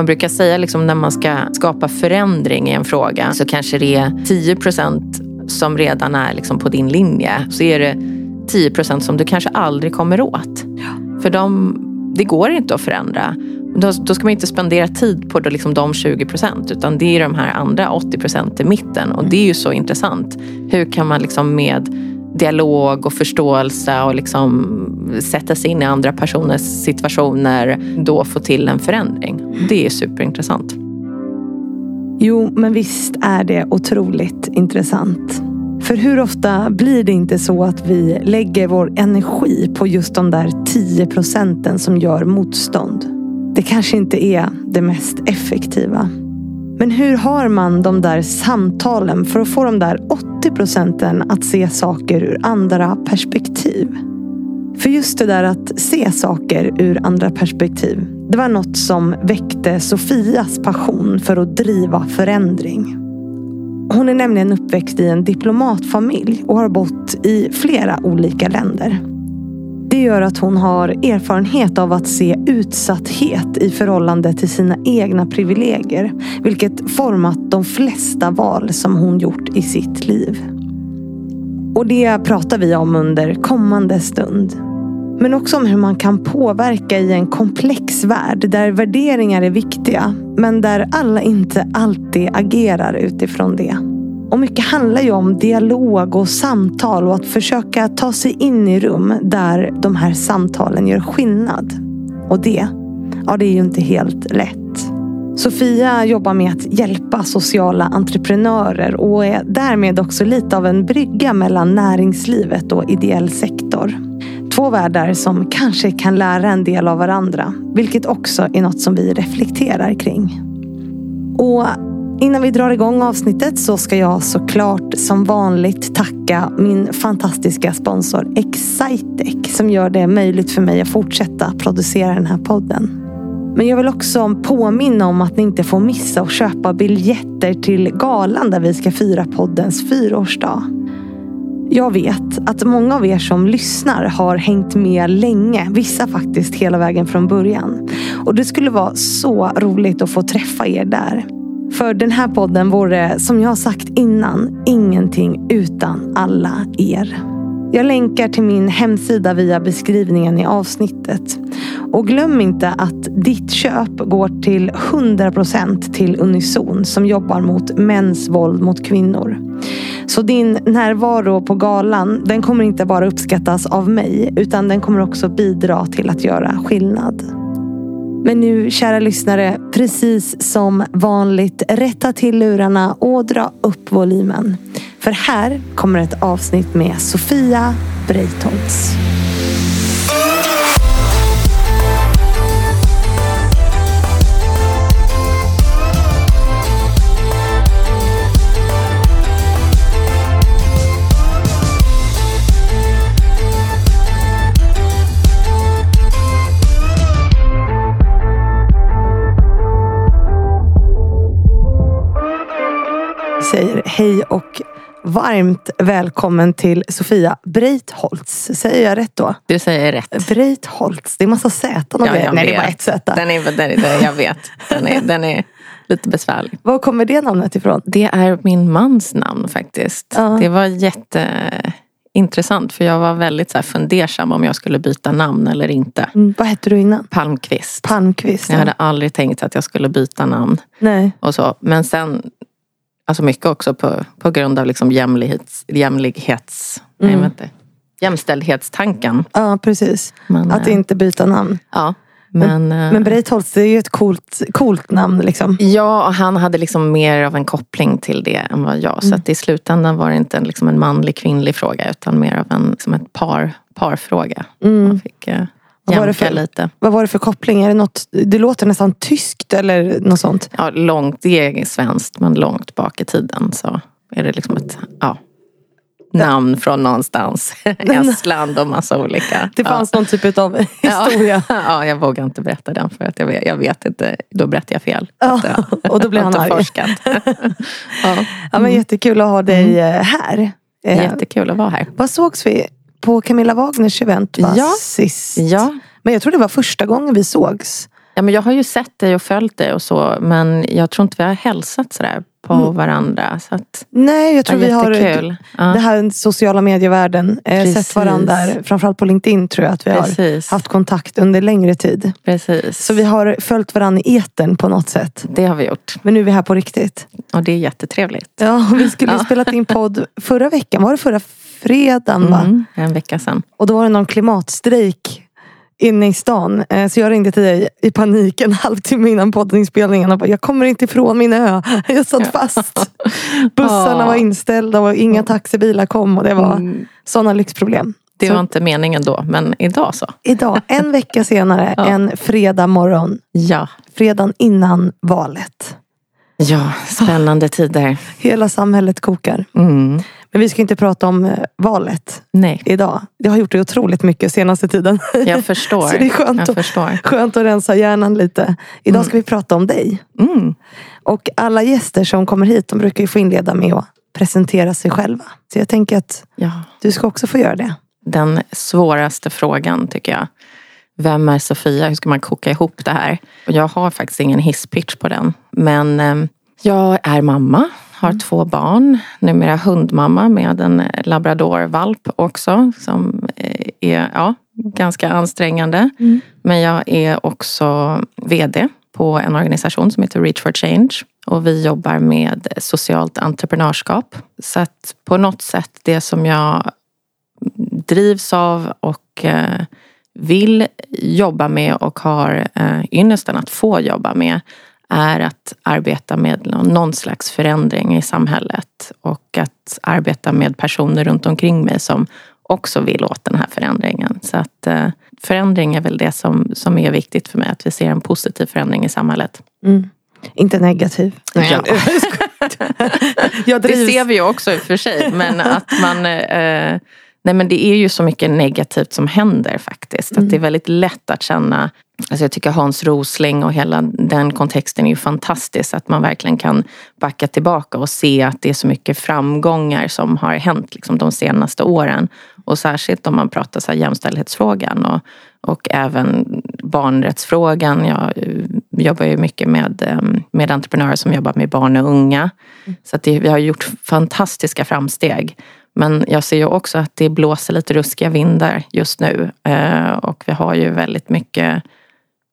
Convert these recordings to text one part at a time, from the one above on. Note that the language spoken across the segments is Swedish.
Man brukar säga liksom när man ska skapa förändring i en fråga så kanske det är 10 procent som redan är liksom på din linje. Så är det 10 procent som du kanske aldrig kommer åt. För de, det går inte att förändra. Då, då ska man inte spendera tid på då liksom de 20 procent utan det är de här andra 80 procent i mitten. Och det är ju så intressant. Hur kan man liksom med dialog och förståelse och liksom sätta sig in i andra personers situationer då få till en förändring. Det är superintressant. Jo, men visst är det otroligt intressant. För hur ofta blir det inte så att vi lägger vår energi på just de där 10 procenten som gör motstånd? Det kanske inte är det mest effektiva. Men hur har man de där samtalen för att få de där 80 procenten att se saker ur andra perspektiv? För just det där att se saker ur andra perspektiv. Det var något som väckte Sofias passion för att driva förändring. Hon är nämligen uppväxt i en diplomatfamilj och har bott i flera olika länder. Det gör att hon har erfarenhet av att se utsatthet i förhållande till sina egna privilegier. Vilket format de flesta val som hon gjort i sitt liv. Och det pratar vi om under kommande stund. Men också om hur man kan påverka i en komplex värld där värderingar är viktiga. Men där alla inte alltid agerar utifrån det. Och mycket handlar ju om dialog och samtal och att försöka ta sig in i rum där de här samtalen gör skillnad. Och det, ja det är ju inte helt lätt. Sofia jobbar med att hjälpa sociala entreprenörer och är därmed också lite av en brygga mellan näringslivet och ideell sektor. Två världar som kanske kan lära en del av varandra, vilket också är något som vi reflekterar kring. Och Innan vi drar igång avsnittet så ska jag såklart som vanligt tacka min fantastiska sponsor Excitec som gör det möjligt för mig att fortsätta producera den här podden. Men jag vill också påminna om att ni inte får missa att köpa biljetter till galan där vi ska fira poddens fyraårsdag. Jag vet att många av er som lyssnar har hängt med länge, vissa faktiskt hela vägen från början. Och det skulle vara så roligt att få träffa er där. För den här podden vore, som jag har sagt innan, ingenting utan alla er. Jag länkar till min hemsida via beskrivningen i avsnittet. Och glöm inte att ditt köp går till 100% till Unison som jobbar mot mäns våld mot kvinnor. Så din närvaro på galan, den kommer inte bara uppskattas av mig utan den kommer också bidra till att göra skillnad. Men nu, kära lyssnare, precis som vanligt, rätta till lurarna och dra upp volymen. För här kommer ett avsnitt med Sofia Breitholtz. Och varmt välkommen till Sofia Breitholtz. Säger jag rätt då? Du säger rätt. Breitholtz. Det är massa Z. Ja, Nej, det är bara ett Z. Den är, den är, jag vet. Den är, den är lite besvärlig. Var kommer det namnet ifrån? Det är min mans namn faktiskt. Ja. Det var jätteintressant för jag var väldigt så här fundersam om jag skulle byta namn eller inte. Mm, vad hette du innan? Palmqvist. Palmqvist ja. Jag hade aldrig tänkt att jag skulle byta namn. Nej. Och så. Men sen Alltså mycket också på, på grund av liksom jämlighets, jämlighets mm. inte, jämställdhetstanken. Ja, precis. Men, att äh, inte byta namn. Ja. Men, men, men Breitholtz det är ju ett coolt, coolt namn. Liksom. Ja, och han hade liksom mer av en koppling till det än vad jag. Mm. Så att i slutändan var det inte en, liksom en manlig kvinnlig fråga utan mer av en liksom ett par, parfråga. Mm. Man fick, uh, vad var, det för, lite. vad var det för koppling? Är det, något, det låter nästan tyskt eller något sånt. Ja, långt, det är svenskt men långt bak i tiden så är det liksom ett ja, namn från någonstans. Estland och massa olika. Det fanns ja. någon typ av historia. Ja. ja, jag vågar inte berätta den för att jag vet, jag vet inte. Då berättar jag fel. Ja, och då blir han arg. ja. ja, men jättekul att ha dig mm. Eh, här. Jättekul att vara här. Vad sågs vi? På Camilla Wagners event va? Ja. sist. Ja. Men jag tror det var första gången vi sågs. Ja, men jag har ju sett dig och följt dig och så men jag tror inte vi har hälsat sådär på Mm. varandra. Så att, Nej, jag tror vi har jättekul. Ja, det här sociala medievärlden. Eh, sett varandra där. Framförallt på LinkedIn tror jag att vi har precis, haft kontakt under längre tid. precis. Så vi har följt varandra i etern på något sätt. Det har vi gjort Men nu är vi här på riktigt. och det är jättetrevligt. Ja, vi skulle Ja. spelat in podd förra veckan. Var det förra fredagen? Va? Mm, en vecka sedan. Och då var det någon klimatstrejk inne i stan. Eh, Så jag ringde till dig i panik en halvtimme innan poddinspelningen och bara, jag kommer inte ifrån min ö. Jag satt fast. Bussarna var inställda och inga taxibilar kom och det var Mm, sådana lyxproblem. det Så var inte meningen då men idag så. idag, en vecka senare, Ja. en fredag morgon. Ja, Fredagen innan valet. ja spännande tider. Hela samhället kokar. Mm. Men vi ska inte prata om eh, valet Nej, idag. Det har gjort det otroligt mycket senaste tiden. jag förstår. Så det är skönt jag att- förstår. Skönt att rensa hjärnan lite. Idag ska vi prata om dig. Mm. Och alla gäster som kommer hit de brukar ju få inleda med att presentera sig själva. Så jag tänker att Ja. du ska också få göra det. den svåraste frågan tycker jag. Vem är Sofia? Hur ska man koka ihop det här? Jag har faktiskt ingen hisspitch på den. Men eh, jag är mamma, har två barn. Numera hundmamma med en labradorvalp också. Som eh, är ja, ganska ansträngande. Men jag är också VD på en organisation som heter Reach for Change. Och vi jobbar med socialt entreprenörskap. Så att på något sätt det som jag drivs av och eh, vill jobba med och har eh, ynnesten att få jobba med är att arbeta med nå- någon slags förändring i samhället och att arbeta med personer runt omkring mig som också vill åt den här förändringen. Så att eh, förändring är väl det som, som är viktigt för mig, att vi ser en positiv förändring i samhället. Mm. Inte negativ. Ja. jag Det ser vi ju också i och för sig. Men att man... Eh, nej men det är ju så mycket negativt som händer faktiskt. Att det är väldigt lätt att känna... Alltså jag tycker Hans Rosling och hela den kontexten är ju fantastisk. Att man verkligen kan backa tillbaka och se att det är så mycket framgångar som har hänt liksom, de senaste åren. Och särskilt om man pratar så här jämställdhetsfrågan och, och även barnrättsfrågan. Jag eh, jobbar ju mycket med, eh, med entreprenörer som jobbar med barn och unga. Så att det, vi har gjort fantastiska framsteg. Men jag ser ju också att det blåser lite ruskiga vindar just nu. Eh, och vi har ju väldigt mycket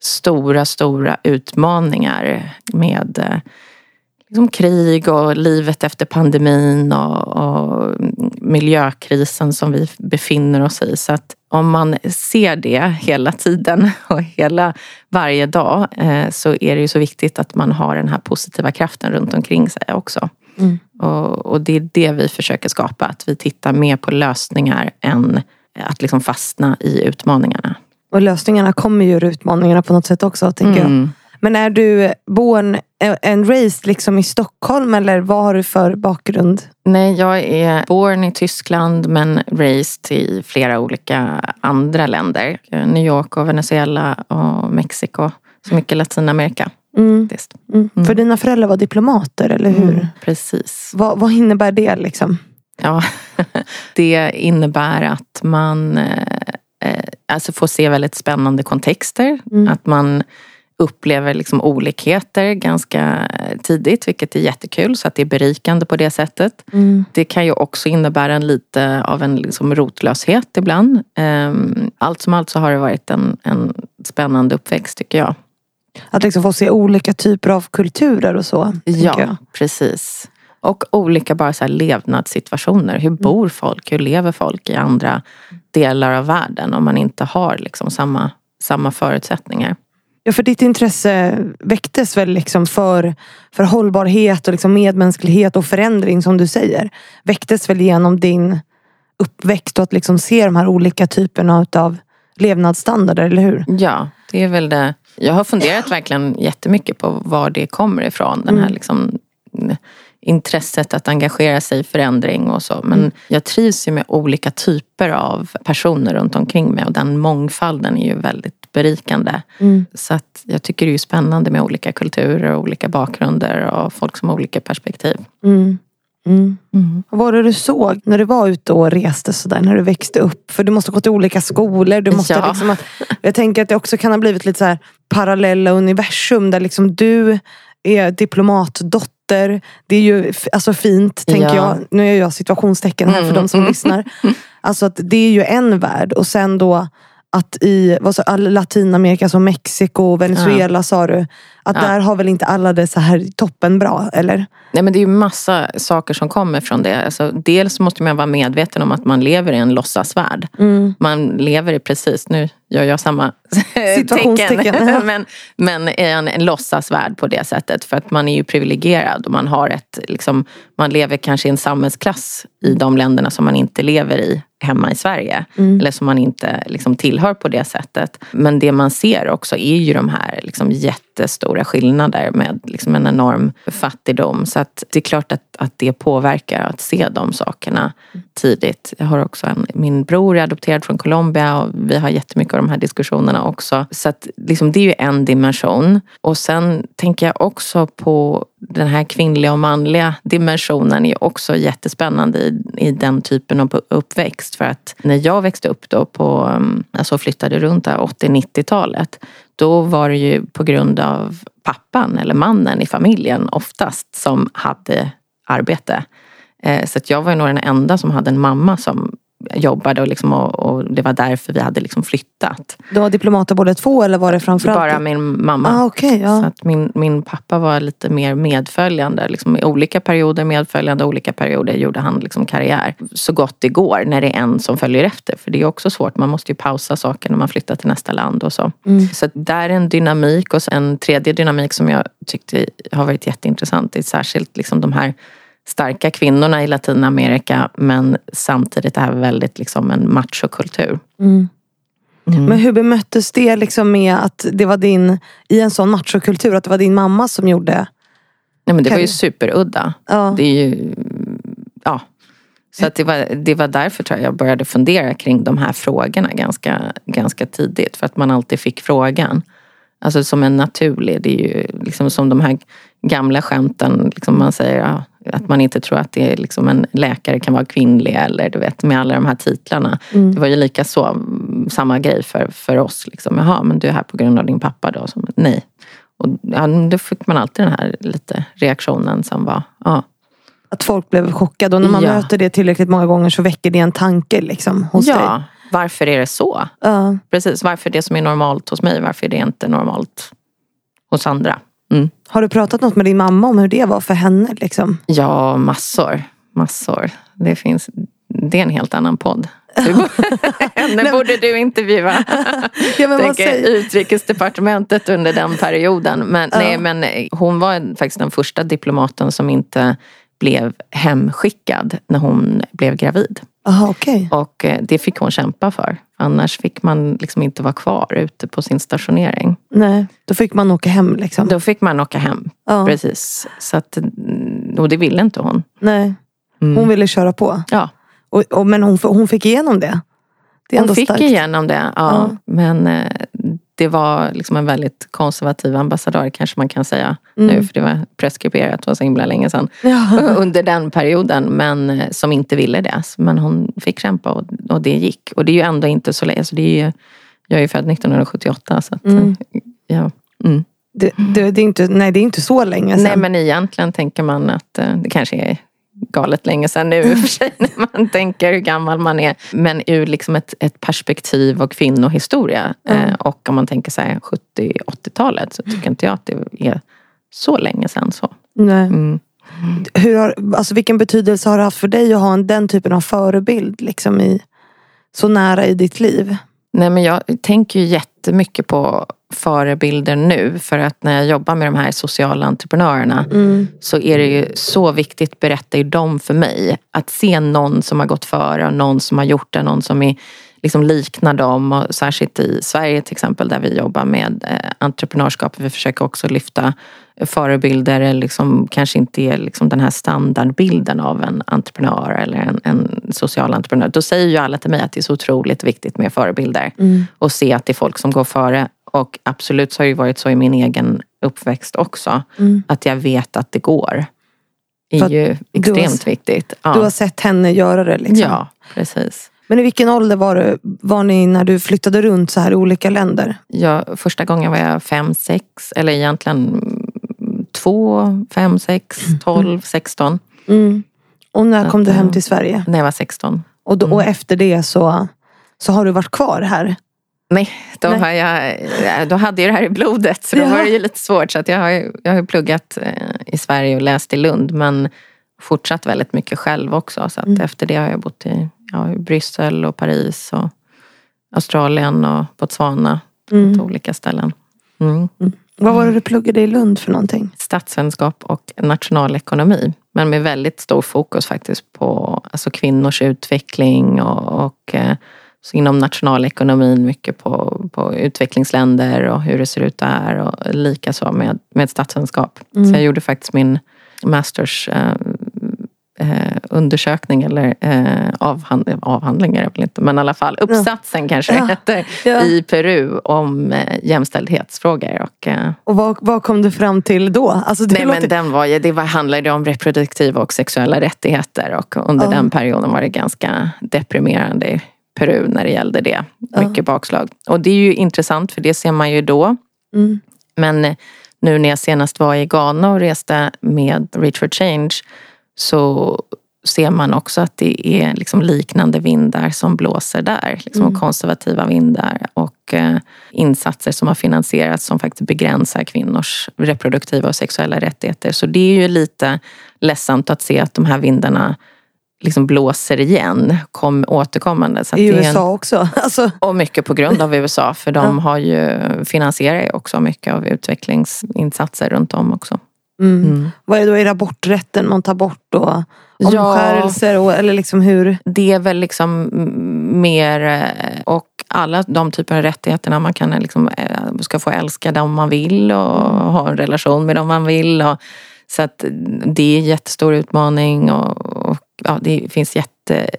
stora, stora utmaningar med eh, liksom krig och livet efter pandemin och, och miljökrisen som vi befinner oss i. Så att om man ser det hela tiden och hela varje dag eh, så är det ju så viktigt att man har den här positiva kraften runt omkring sig också. Mm. Och, och det är det vi försöker skapa, att vi tittar mer på lösningar än att liksom fastna i utmaningarna. Och lösningarna kommer ju ur utmaningarna på något sätt också. Tänker jag. Mm. Men är du born and raised liksom i Stockholm eller vad har du för bakgrund? Nej, jag är born i Tyskland men raised i flera olika andra länder. New York och Venezuela och Mexiko. Så mycket Latinamerika. Mm. faktiskt. Mm. För dina föräldrar var diplomater, eller hur? Mm, precis. Vad, vad innebär det liksom? Ja, det innebär att man eh, eh, alltså får se väldigt spännande kontexter. Mm. Att man upplever liksom olikheter ganska tidigt, vilket är jättekul. Så att det är berikande på det sättet. Mm. Det kan ju också innebära en lite av en liksom rotlöshet ibland. Ehm, Allt som allt så har det varit en, en spännande uppväxt tycker jag. Att liksom få se olika typer av kulturer och så. Ja, precis. Och olika bara så levnadssituationer. Hur bor folk? Hur lever folk i andra delar av världen om man inte har liksom samma, samma förutsättningar? Ja, för ditt intresse väcktes väl liksom för, för hållbarhet och liksom medmänsklighet och förändring som du säger. Väcktes väl genom din uppväxt och att liksom se de här olika typerna av levnadsstandarder, eller hur? Ja, det är väl det. Jag har funderat verkligen jättemycket på var det kommer ifrån. Den här Mm. liksom, intresset att engagera sig i förändring och så. Men Mm. jag trivs ju med olika typer av personer runt omkring mig och den mångfalden är ju väldigt berikande. Mm. Så att jag tycker det är spännande med olika kulturer och olika bakgrunder och folk som har olika perspektiv. Mm. Mm. Vad var det du såg när du var ute och reste sådär, när du växte upp? För du måste gå till olika skolor. Du måste Ja. liksom, jag tänker att det också kan ha blivit lite så parallella universum där liksom du är diplomatdotter. Det är ju alltså fint, tänker Ja. jag. Nu gör jag situationstecken här för de som lyssnar. Alltså att det är ju en värld och sen då att i vad så, Latinamerika, som Mexiko, Venezuela sa du. Att Ja. där har väl inte alla det så här toppen bra, eller? Nej, men det är ju massa saker som kommer från det. Alltså, dels måste man vara medveten om att man lever i en låtsasvärld. Man lever i precis, nu gör jag samma tecken, men, men i en, en låtsasvärld på det sättet. För att man är ju privilegierad och man har ett, liksom, man lever kanske i en samhällsklass i de länderna som man inte lever i hemma i Sverige. Eller som man inte liksom, tillhör på det sättet. Men det man ser också är ju de här liksom, jättestora skillnader med liksom, en enorm fattigdom. Så att det är klart att, att det påverkar att se de sakerna tidigt. Jag har också en, min bror är adopterad från Colombia och vi har jättemycket av de här diskussionerna också. Så att liksom, det är ju en dimension. Och sen tänker jag också på den här kvinnliga och manliga dimensionen är också jättespännande i, i den typen av uppväxt. För att när jag växte upp då på, mm, alltså flyttade runt där 80-90-talet, då var det ju på grund av pappan eller mannen i familjen oftast som hade arbete. Eh, så att jag var ju nog den enda som hade en mamma som jobbade och, liksom, och, och det var därför vi hade liksom flyttat. Du har diplomater båda två eller var det framförallt? Bara min mamma. Ah, okej, ja. Så att min, min pappa var lite mer medföljande. Liksom I olika perioder medföljande, olika perioder gjorde han liksom karriär. Så gott det går när det är en som följer efter. För det är också svårt, man måste ju pausa saker när man flyttar till nästa land och så. Så att där är en dynamik och så en tredje dynamik som jag tyckte har varit jätteintressant. Det är särskilt liksom de här starka kvinnorna i Latinamerika men samtidigt det här väldigt liksom en machokultur. Men hur bemöttes det liksom med att det var din, i en sån machokultur, att det var din mamma som gjorde? Nej, men det var ju superudda. Ja. Det är ju, ja. Så att det, var, det var därför tror jag jag började fundera kring de här frågorna ganska, ganska tidigt. För att man alltid fick frågan. Alltså som en naturlig, det är ju liksom som de här gamla skämten. Liksom man säger ja, att man inte tror att det är liksom en läkare kan vara kvinnlig eller du vet med alla de här titlarna. Det var ju lika så, mm, samma grej för, för oss. Liksom. Jaha, men du är här på grund av din pappa då? Som, nej. Och ja, då fick man alltid den här lite reaktionen som var, ja. Att folk blev chockade och när man Ja. möter det tillräckligt många gånger så väcker det en tanke liksom, hos dig. Ja, varför är det så? Ja. Precis, varför det som är normalt hos mig, varför är det inte normalt hos andra? Mm. Har du pratat något med din mamma om hur det var för henne? Liksom? Ja, massor. Massor. Det finns, det är en helt annan podd. Henne borde du intervjua. Ja, men Tänker utrikesdepartementet under den perioden. Men, nej, men hon var faktiskt den första diplomaten som inte blev hemskickad när hon blev gravid. Aha, okej. Och eh, det fick hon kämpa för. Annars fick man liksom inte vara kvar ute på sin stationering. Nej, då fick man åka hem liksom. Då fick man åka hem. Ja. Precis. Så att, mm, och det ville inte hon. Nej. Mm. Hon ville köra på. Ja, Och, och, men hon, hon fick igenom det. Det hon fick starkt. igenom det. Ja. Ja. Men eh, det var liksom en väldigt konservativ ambassadör kanske man kan säga Mm. nu. För det var preskriberat, det var så himla länge sedan. Ja. Under den perioden. Men eh, som inte ville det. Men hon fick kämpa och, och det gick. Och det är ju ändå inte så länge. Så det är ju, jag är ju född 1978. Så att, Mm. eh, ja. Mm. Det, det, det, är inte, nej, det är inte så länge sedan. Nej men egentligen tänker man att eh, det kanske är galet länge sedan nu i och för sig när man tänker hur gammal man är. Men ur liksom ett, ett perspektiv och kvinnohistoria eh, och om man tänker så här 70-80-talet så tycker inte jag att det är så länge sedan så. Nej. Mm. Hur har, alltså vilken betydelse har det haft för dig att ha en, den typen av förebild liksom i, så nära i ditt liv? Nej men jag tänker ju jättemycket på förebilder nu för att när jag jobbar med de här sociala entreprenörerna så är det ju så viktigt, berättar ju de för mig, att se någon som har gått före och någon som har gjort det, någon som är, liksom liknar dem. Och särskilt i Sverige till exempel där vi jobbar med eh, entreprenörskap. Vi försöker också lyfta förebilder, liksom, kanske inte är liksom den här standardbilden av en entreprenör eller en, en social entreprenör. Då säger ju alla till mig att det är så otroligt viktigt med förebilder och se att det är folk som går före. Och absolut så har det varit så i min egen uppväxt också. Att jag vet att det går. är För ju du har- extremt viktigt. Ja. Du har sett henne göra det liksom. ja, precis. Men i vilken ålder var, du, var ni när du flyttade runt så här i olika länder? Jag, första gången var jag fem, sex, eller egentligen mm, två, fem, sex, tolv, sexton. Mm. Och när kom du hem ja. till Sverige? När jag var 16. Och, då, och Mm. efter det så, så har du varit kvar här? Nej, då, Nej. Har jag, då hade jag det här i blodet. Så då Ja. var det ju lite svårt. Så jag, har, jag har pluggat eh, i Sverige och läst i Lund. Men fortsatt väldigt mycket själv också. Så Mm. efter det har jag bott i, ja, i Bryssel och Paris och Australien och Botswana. Mm. På olika ställen. Mm. Vad var det du pluggade i Lund för någonting? Statsvetenskap och nationalekonomi. Men med väldigt stor fokus faktiskt på alltså kvinnors utveckling och, och eh, så inom nationalekonomin mycket på, på utvecklingsländer och hur det ser ut där och likaså med, med statsvetenskap. Mm. Så jag gjorde faktiskt min masters eh, eh, undersökning eller eh, avhand, avhandling är inte, men i alla fall uppsatsen kanske det Ja. heter, Ja. i Peru om eh, jämställdhetsfrågor. Och, eh, Och vad, vad kom du fram till då? Alltså Nej låter... men den var det var, handlade om reproduktiva och sexuella rättigheter och under Ja. den perioden var det ganska deprimerande Peru när det gällde det. Mycket bakslag. Och det är ju intressant för det ser man ju då. Mm. Men nu när jag senast var i Ghana och reste med Reach for Change så ser man också att det är liksom liknande vindar som blåser där. Liksom Mm. Konservativa vindar och eh, insatser som har finansierats som faktiskt begränsar kvinnors reproduktiva och sexuella rättigheter. Så det är ju lite ledsamt att se att de här vindarna liksom blåser igen, kom, återkommande. Så I det är en- USA också. Alltså, och mycket på grund av USA för de har ju, finansierar ju också mycket av utvecklingsinsatser runt om också. mm. Mm. Vad är då? Det aborträtten man tar bort då? Ja. Omskärelser och, eller liksom hur? Det är väl liksom mm, mer eh, och alla de typer av rättigheterna man kan liksom, eh, ska få älska dem man vill och ha en relation med dem man vill. Och, så att det är en jättestor utmaning och, och ja, det finns jätte,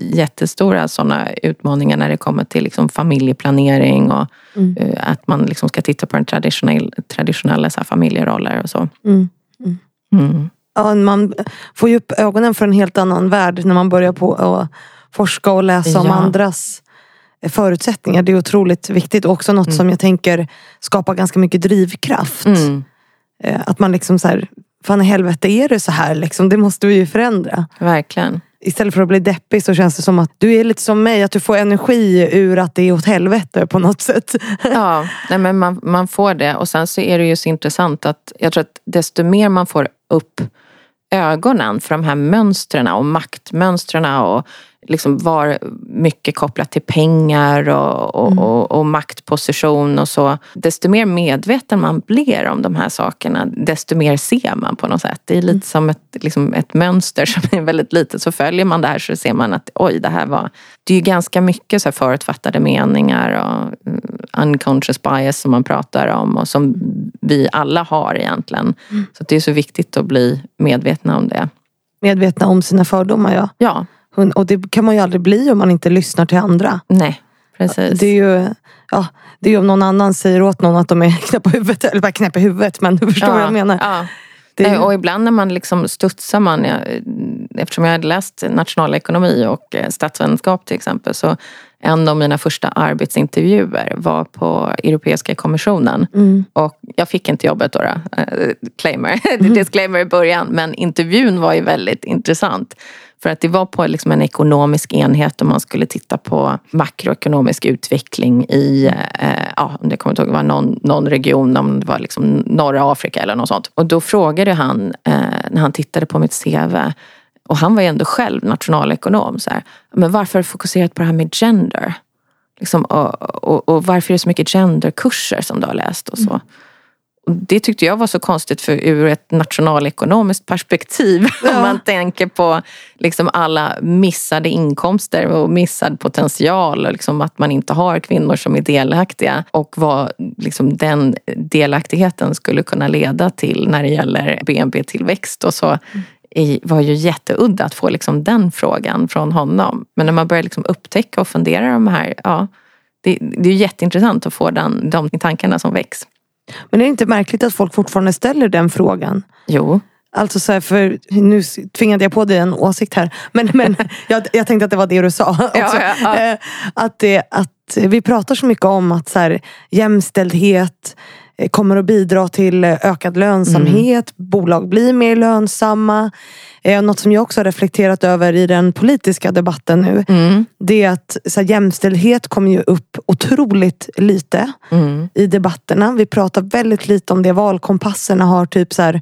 jättestora sådana utmaningar när det kommer till liksom familjeplanering och Mm. eh, att man liksom ska titta på den traditionell, traditionella så familjeroller och så. Mm. Mm. Ja, man får ju upp ögonen för en helt annan värld när man börjar på att forska och läsa om Ja. andras förutsättningar. Det är otroligt viktigt och också något Mm. som jag tänker skapar ganska mycket drivkraft. Mm. Eh, Att man liksom så här, fan i helvete är det så här liksom? Det måste vi ju förändra. Verkligen. Istället för att bli deppig så känns det som att du är lite som mig, att du får energi ur att det är åt helvete på något sätt. Ja, nej men man, man får det. Och sen så är det ju så intressant att jag tror att desto mer man får upp ögonen för de här mönstren och maktmönstren och liksom var mycket kopplat till pengar och, och, och, och maktposition och så. Desto mer medveten man blir om de här sakerna, desto mer ser man på något sätt. Det är lite som ett, liksom ett mönster som är väldigt litet. Så följer man det här så ser man att oj, det här var... Det är ju ganska mycket så här förutfattade meningar och mm, unconscious bias som man pratar om och som vi alla har egentligen. Så det är så viktigt att bli medvetna om det. Medvetna om sina fördomar ja. Ja, Och det kan man ju aldrig bli om man inte lyssnar till andra. nej, precis. Det är ju ja, det är ju om någon annan säger åt någon att de är knäppa i huvudet. Eller bara knäppa i huvudet men du förstår vad jag menar. Ja. Ju- Och ibland när man liksom studsar man, jag, eftersom jag hade läst nationalekonomi och eh, statsvetenskap till exempel, så en av mina första arbetsintervjuer var på Europeiska kommissionen. Mm. Och jag fick inte jobbet då, då. Eh, disclaimer. disclaimer i början, men intervjun var ju väldigt intressant. För att det var på liksom en ekonomisk enhet och man skulle titta på makroekonomisk utveckling i, eh, ja, om det kommer inte ihåg, det var någon, någon region, om det var liksom norra Afrika eller något sånt. Och då frågade han, eh, när han tittade på mitt CV, och han var ju ändå själv nationalekonom, så här, men varför har du fokuserat på det här med gender? Liksom, och, och, och varför är det så mycket genderkurser som du har läst och så? Mm det tyckte jag var så konstigt för ur ett nationalekonomiskt perspektiv. Ja. Om man tänker på liksom alla missade inkomster och missad potential och liksom att man inte har kvinnor som är delaktiga. Och vad liksom den delaktigheten skulle kunna leda till när det gäller BNP-tillväxt och så i- var ju jätteudda att få liksom den frågan från honom. Men när man börjar liksom upptäcka och fundera de här, ja, det, det är jätteintressant att få den, de tankarna som väcks. Men är det inte märkligt att folk fortfarande ställer den frågan? Jo, Alltså så här, för nu tvingade jag på dig en åsikt här. Men, men jag, jag tänkte att det var det du sa. Också. Ja, ja, ja. Eh, Att, det, att vi pratar så mycket om att så här, jämställdhet eh, kommer att bidra till eh, ökad lönsamhet. Bolag blir mer lönsamma. Eh, Något som jag också har reflekterat över i den politiska debatten nu. Det är att så här, jämställdhet kommer ju upp otroligt lite i debatterna. Vi pratar väldigt lite om det. Valkompasserna har typ så här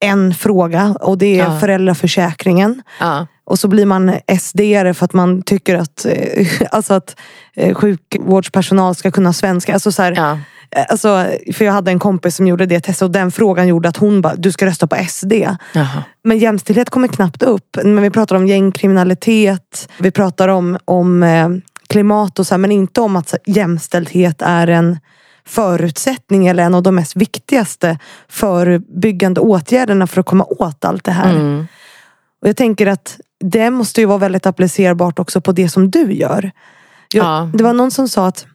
en fråga och det är Ja. föräldraförsäkringen. Ja. Och så blir man SD-are för att man tycker att, eh, alltså att eh, sjukvårdspersonal ska kunna svenska. Alltså så här, Ja. Eh, alltså, för jag hade en kompis som gjorde det testet och den frågan gjorde att hon bara, du ska rösta på SD. Jaha. Men jämställdhet kommer knappt upp. Men vi pratar om gängkriminalitet, vi pratar om, om eh, klimat och så här, men inte om att så, jämställdhet är en förutsättning eller en av de mest viktigaste förebyggande åtgärderna för att komma åt allt det här. Mm. Och jag tänker att det måste ju vara väldigt applicerbart också på det som du gör. Jag, Ja. Det var någon som sa att,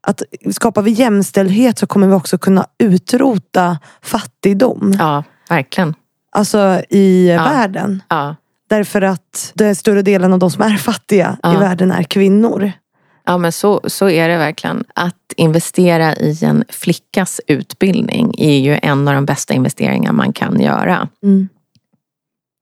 att skapar vi jämställdhet så kommer vi också kunna utrota fattigdom. ja, verkligen. Alltså i Ja. världen. Ja. Därför att den större delen av de som är fattiga Ja. i världen är kvinnor. Ja men så, så är det verkligen. Att investera i en flickas utbildning är ju en av de bästa investeringar man kan göra.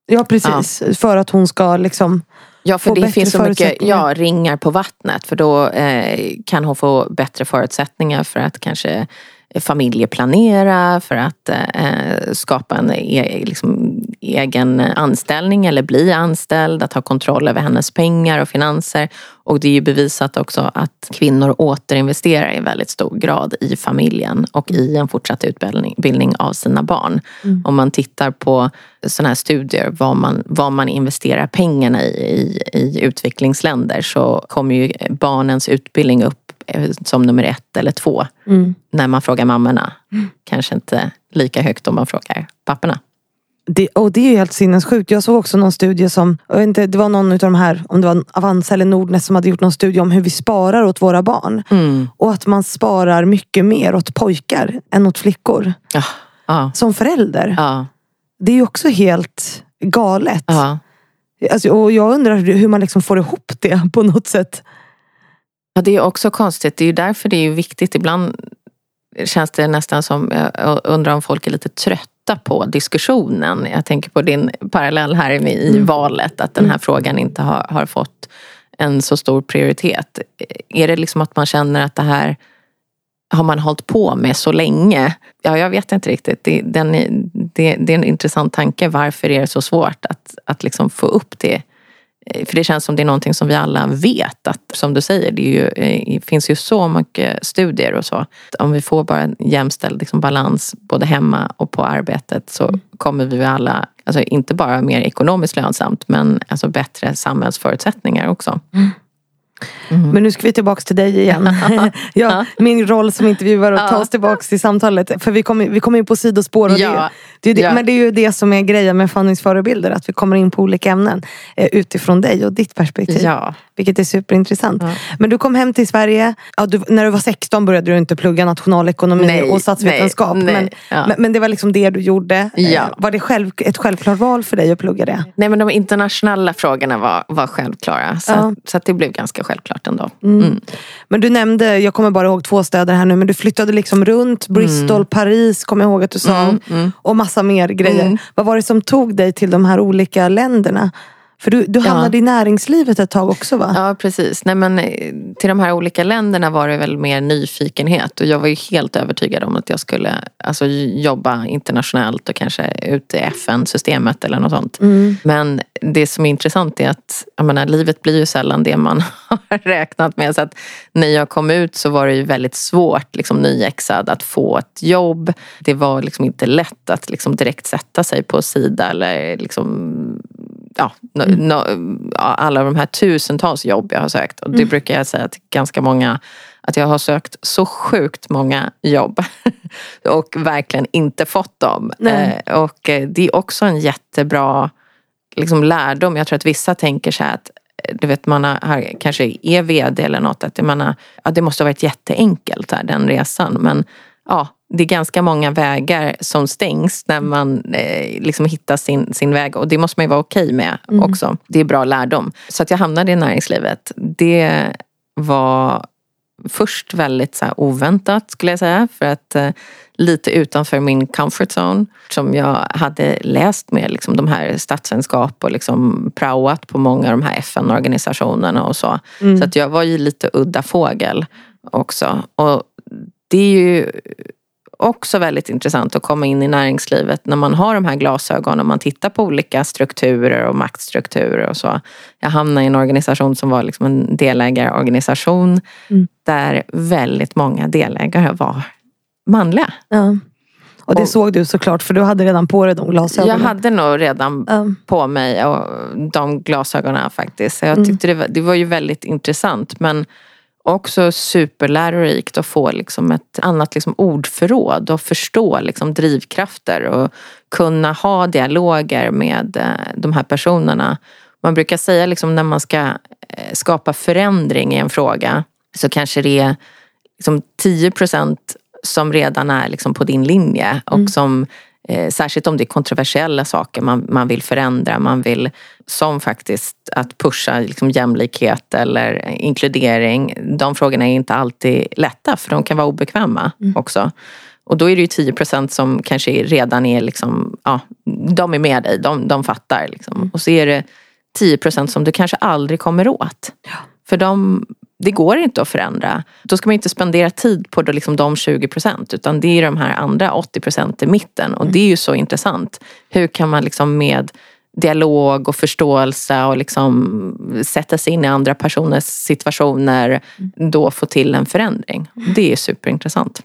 Ja precis, för att hon ska liksom Ja för det finns så mycket ja, ringar på vattnet för då eh, kan hon få bättre förutsättningar för att kanske familjeplanera, för att eh, skapa en e liksom, egen anställning eller bli anställd, att ha kontroll över hennes pengar och finanser. Och det är ju bevisat också att kvinnor återinvesterar i väldigt stor grad i familjen och i en fortsatt utbildning av sina barn. Om man tittar på sådana här studier, vad man, vad man investerar pengarna i, i i utvecklingsländer så kommer ju barnens utbildning upp eh, som nummer ett eller två när man frågar mammorna. Kanske inte lika högt om man frågar papporna. Det, och det är ju helt sinnessjukt. Jag såg också någon studie som, jag vet inte, det var någon av de här, om det var Avanza eller Nordnet som hade gjort någon studie om hur vi sparar åt våra barn. Och att man sparar mycket mer åt pojkar än åt flickor. Ja, ja, Som förälder. ja, Det är ju också helt galet. Alltså, och jag undrar hur man liksom får ihop det på något sätt. Ja, det är också konstigt. Det är ju därför det är viktigt. Ibland känns det nästan som, jag undrar om folk är lite trötta på diskussionen. Jag tänker på din parallell här i i valet, att den här frågan inte har, har fått en så stor prioritet. Är det liksom att man känner att det här har man hållit på med så länge? Ja, jag vet inte riktigt. Det, den, är- det, det är en intressant tanke. Varför är det så svårt att, att liksom få upp det? Eh, För det känns som det är någonting som vi alla vet. Att, som du säger, det ju, eh, det finns ju så mycket studier och så. Om vi får bara en jämställd liksom, balans både hemma och på arbetet så kommer vi alla, alltså inte bara mer ekonomiskt lönsamt men alltså bättre samhällsförutsättningar också. Men nu ska vi tillbaka till dig igen. ja, min roll som intervjuare och ta oss tillbaka till samtalet. För vi kommer vi kommer in på sidospår. Och Ja. det, det, är det, Ja. Men det är ju det som är grejen med förhandlingsförebilder. Att vi kommer in på olika ämnen eh, utifrån dig och ditt perspektiv. Ja. Vilket är superintressant. Ja. Men du kom hem till Sverige. Ja, du, när du var 16 började du inte plugga nationalekonomi Nej, och statsvetenskap. nej, nej, men, men, men det var liksom det du gjorde. Eh. Var det själv, ett självklart val för dig att plugga det? Nej men de internationella frågorna var, var självklara. Så, att, så att det blev ganska självklart ändå. Men du nämnde, jag kommer bara ihåg två städer här nu, men du flyttade liksom runt. Bristol, Paris kommer jag ihåg att du sa. Och massa mer grejer. Vad var det som tog dig till de här olika länderna? För du, du hamnade i näringslivet ett tag också va? Ja precis. Nej, men, eh, till de här olika länderna var det väl mer nyfikenhet och jag var ju helt övertygad om att jag skulle alltså, jobba internationellt och kanske ut i FN-systemet eller något sånt. Men det som är intressant är att menar, livet blir ju sällan det man har räknat med. Så att när jag kom ut så var det ju väldigt svårt, liksom, nyexad, att få ett jobb. Det var liksom inte lätt att liksom, direkt sätta sig på Sida eller liksom, ja, no, no, ja, alla de här tusentals jobb jag har sökt. Och det brukar jag säga till ganska många att jag har sökt så sjukt många jobb och verkligen inte fått dem. Eh, och eh, det är också en jättebra liksom, lärdom. Jag tror att vissa tänker så här att eh, du vet, man har, har, kanske är vd eller något, att man har, ja, det måste ha varit jätteenkelt här, den resan. Men ja, det är ganska många vägar som stängs när man eh, liksom hittar sin, sin väg och det måste man ju vara okej okay med mm. också. Det är bra lärdom. Så att jag hamnade i näringslivet, det var först väldigt så oväntat skulle jag säga. För att eh, lite utanför min comfort zone. Som jag hade läst med liksom, de här statsvetenskap och liksom praoat på många av de här FN-organisationerna och så. Mm. Så att jag var ju lite udda fågel också. Och det är ju också väldigt intressant att komma in i näringslivet när man har de här glasögonen och man tittar på olika strukturer och maktstrukturer och så. Jag hamnade i en organisation som var liksom en delägarorganisation mm. där väldigt många delägare var manliga. Ja. Och det såg du såklart för du hade redan på dig de glasögonen. Jag hade nog redan mm. på mig och de glasögonen faktiskt. Jag mm. tyckte det var, det var ju väldigt intressant men också superlärorikt att få liksom ett annat liksom ordförråd och förstå liksom drivkrafter och kunna ha dialoger med eh, de här personerna. Man brukar säga liksom när man ska eh, skapa förändring i en fråga så kanske det är liksom 10 procent som redan är liksom på din linje och mm. som Eh, särskilt om det är kontroversiella saker man, man vill förändra. Man vill, som faktiskt att pusha liksom jämlikhet eller inkludering. De frågorna är inte alltid lätta för de kan vara obekväma mm. också. Och då är det ju 10 procent som kanske redan är liksom, ja, de är med dig, de, de fattar. Liksom. Mm. Och så är det 10 procent som du kanske aldrig kommer åt. Ja. För de det går inte att förändra. Då ska man inte spendera tid på liksom de 20 procent utan det är de här andra 80 procent i mitten. Och det är ju så intressant. Hur kan man liksom med dialog och förståelse och liksom sätta sig in i andra personers situationer då få till en förändring. Det är superintressant.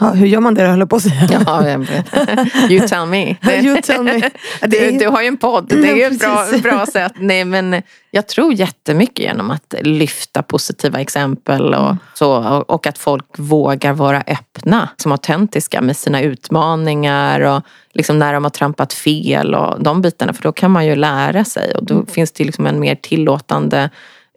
Ja, hur gör man det höll på att säga? Ja, you tell me. you tell me. Du, du, har ju en podd, det är ju ett bra, bra sätt. Nej, men jag tror jättemycket genom att lyfta positiva exempel och, mm. så, och att folk vågar vara öppna, som autentiska med sina utmaningar och liksom när de har trampat fel och de bitarna. För då kan man ju lära sig och då mm. finns det liksom en mer tillåtande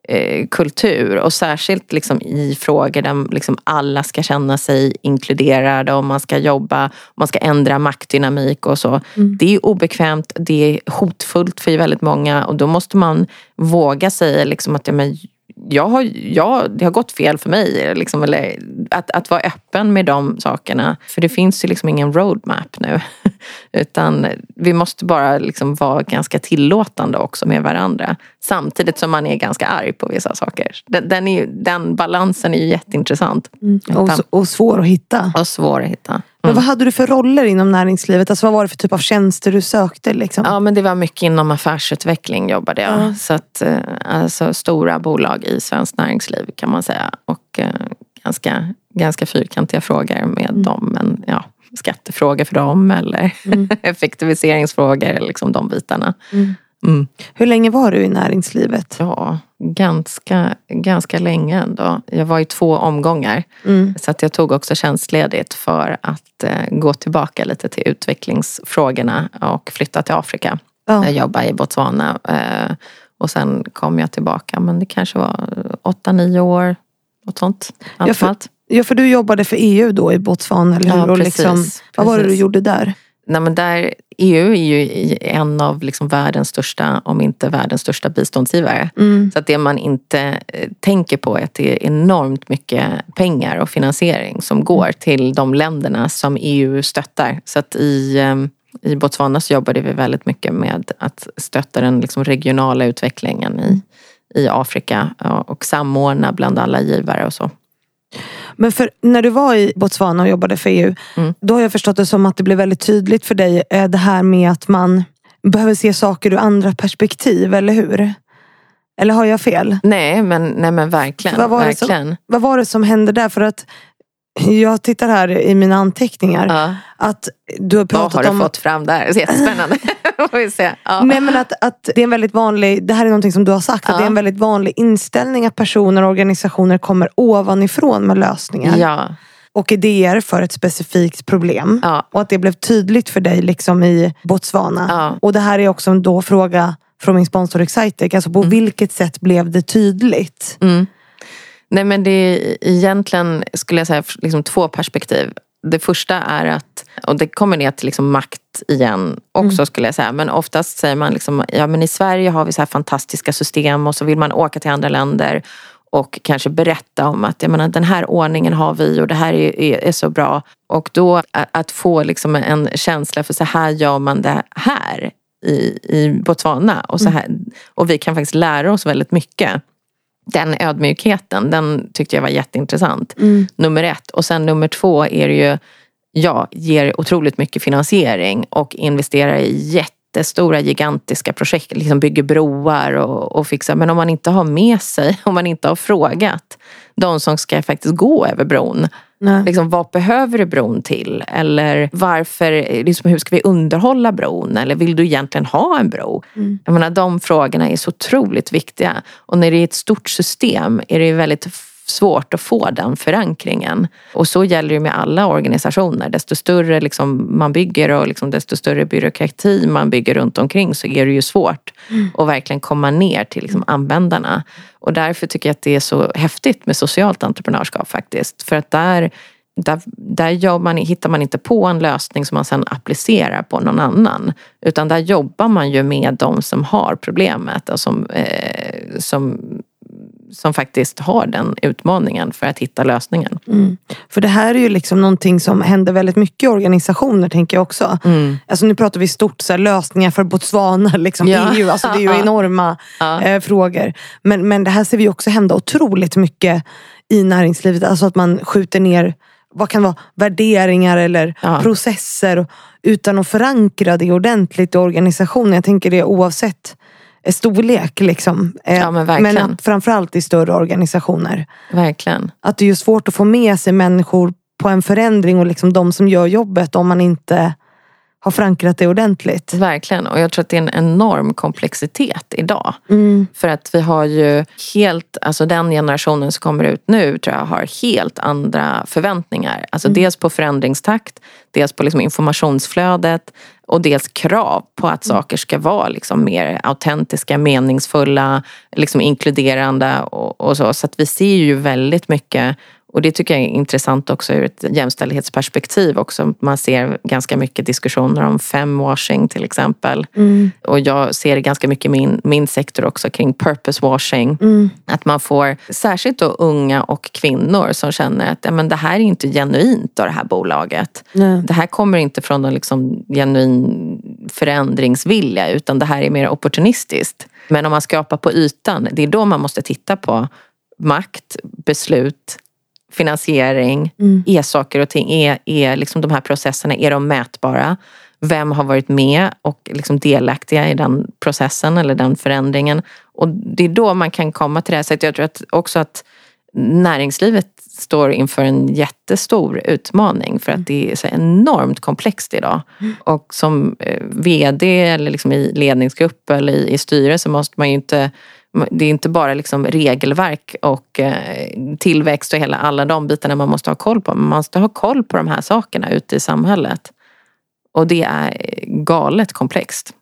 eh, kultur och särskilt liksom i frågor där liksom alla ska känna sig inkluderade och man ska jobba, man ska ändra maktdynamik och så. Mm. Det är obekvämt, det är hotfullt för väldigt många och då måste man våga säga liksom att ja, men jag har, jag, det har gått fel för mig. Liksom, eller att, att vara öppen med de sakerna. För det finns ju liksom ingen roadmap nu. Utan vi måste bara liksom vara ganska tillåtande också med varandra. Samtidigt som man är ganska arg på vissa saker. Den, den, är, den balansen är ju jätteintressant. Mm. Och, och svår att hitta. Och svår att hitta. Men vad hade du för roller inom näringslivet? Alltså vad var det för typ av tjänster du sökte? Liksom? Ja men det var mycket inom affärsutveckling jobbade jag. Ja. Så att, eh, alltså, stora bolag i svenskt näringsliv kan man säga. Och eh, ganska, ganska fyrkantiga frågor med mm. dem. Men ja, skattefrågor för dem eller mm. effektiviseringsfrågor, liksom de bitarna. Mm. Mm. Hur länge var du i näringslivet? Ja, ganska, ganska länge ändå. Jag var i två omgångar. Mm. Så att jag tog också tjänstledigt för att eh, gå tillbaka lite till utvecklingsfrågorna och flytta till Afrika. Ja. Jag jobbade i Botswana eh, och sen kom jag tillbaka. Men det kanske var åtta, nio år. Något sånt. Ja för, ja, för du jobbade för EU då i Botswana, eller hur? Ja, precis, och liksom, vad var det du gjorde där? Nej, men där, EU är ju en av liksom världens största, om inte världens största biståndsgivare. Mm. Så att det man inte eh, tänker på är att det är enormt mycket pengar och finansiering som går till de länderna som EU stöttar. Så att i, ehm, i Botswana så jobbade vi väldigt mycket med att stötta den liksom regionala utvecklingen i, i Afrika och samordna bland alla givare och så. Men för, när du var i Botswana och jobbade för EU, mm. då har jag förstått det som att det blev väldigt tydligt för dig eh, det här med att man behöver se saker ur andra perspektiv, eller hur? Eller har jag fel? Nej men, nej, men verkligen. Vad var, verkligen. Som, vad var det som hände där? För att jag tittar här i mina anteckningar. Ja. Att du har pratat Vad har du om... fått fram där? Jättespännande. vi se. Ja. Nej, men att, att det är en väldigt vanlig, det här är någonting som du har sagt, ja. att det är en väldigt vanlig inställning att personer och organisationer kommer ovanifrån med lösningar. Ja. Och idéer för ett specifikt problem. Och att det blev tydligt för dig liksom i Botswana. Och det här är också en då fråga från min sponsor Excitec. Alltså på mm. vilket sätt blev det tydligt? Mm. Nej men det är egentligen, skulle jag säga, liksom två perspektiv. det första är att, och det kommer ner till liksom makt igen också mm. skulle jag säga. Men oftast säger man liksom, ja men i Sverige har vi så här fantastiska system och så vill man åka till andra länder och kanske berätta om att jag menar, den här ordningen har vi och det här är, är, är så bra. Och då att få liksom en känsla för så här gör man det här i, i Botswana. Och, så här, och vi kan faktiskt lära oss väldigt mycket. Den ödmjukheten, den tyckte jag var jätteintressant. Mm. Nummer ett. Och sen nummer två är det ju, ja, ger otroligt mycket finansiering och investerar i jätte jättestora gigantiska projekt, liksom bygger broar och, och fixar. Men om man inte har med sig, om man inte har frågat de som ska faktiskt gå över bron. Liksom, vad behöver du bron till? Eller varför, liksom, hur ska vi underhålla bron? Eller vill du egentligen ha en bro? Mm. Jag menar, de frågorna är så otroligt viktiga. Och när det är ett stort system är det väldigt svårt att få den förankringen. Och så gäller det med alla organisationer. Desto större liksom man bygger och liksom desto större byråkrati man bygger runt omkring så är det ju svårt mm. att verkligen komma ner till liksom användarna. Och därför tycker jag att det är så häftigt med socialt entreprenörskap faktiskt. För att där där, där man, hittar man inte på en lösning som man sen applicerar på någon annan. Utan där jobbar man ju med de som har problemet och som, eh, som som faktiskt har den utmaningen för att hitta lösningen. Mm. För det här är ju liksom någonting som händer väldigt mycket i organisationer tänker jag också. Mm. Alltså nu pratar vi stort så här, lösningar för Botswana, liksom, ja. EU. Alltså, det är ju enorma ja. eh, frågor. Men, men det här ser vi också hända otroligt mycket i näringslivet. Alltså att man skjuter ner vad kan vara värderingar eller ja. processer utan att förankra det ordentligt i organisationen. Jag tänker det oavsett storlek. Liksom. Eh, ja, men, men framförallt i större organisationer. Verkligen. Att det är svårt att få med sig människor på en förändring och liksom de som gör jobbet om man inte har förankrat det ordentligt. Verkligen och jag tror att det är en enorm komplexitet idag. Mm. För att vi har ju helt, alltså den generationen som kommer ut nu tror jag har helt andra förväntningar. Alltså mm. dels på förändringstakt, dels på liksom informationsflödet och dels krav på att mm. saker ska vara liksom mer autentiska, meningsfulla, liksom inkluderande och, och så. Så att vi ser ju väldigt mycket och det tycker jag är intressant också ur ett jämställdhetsperspektiv också. Man ser ganska mycket diskussioner om femwashing till exempel. Mm. Och jag ser det ganska mycket i min, min sektor också kring purpose washing. Mm. Att man får, särskilt då unga och kvinnor som känner att men det här är inte genuint av det här bolaget. Nej. Det här kommer inte från någon liksom genuin förändringsvilja utan det här är mer opportunistiskt. Men om man skrapar på ytan, det är då man måste titta på makt, beslut, finansiering, mm. är saker och ting, är, är liksom de här processerna, är de mätbara? Vem har varit med och liksom delaktiga i den processen eller den förändringen? Och det är då man kan komma till det här. Så jag tror att också att näringslivet står inför en jättestor utmaning för att det är så enormt komplext idag. Mm. Och som eh, VD eller liksom i ledningsgrupp eller i, i styrelse måste man ju inte det är inte bara liksom regelverk och eh, tillväxt och hela, alla de bitarna man måste ha koll på. Man måste ha koll på de här sakerna ute i samhället. Och det är galet komplext.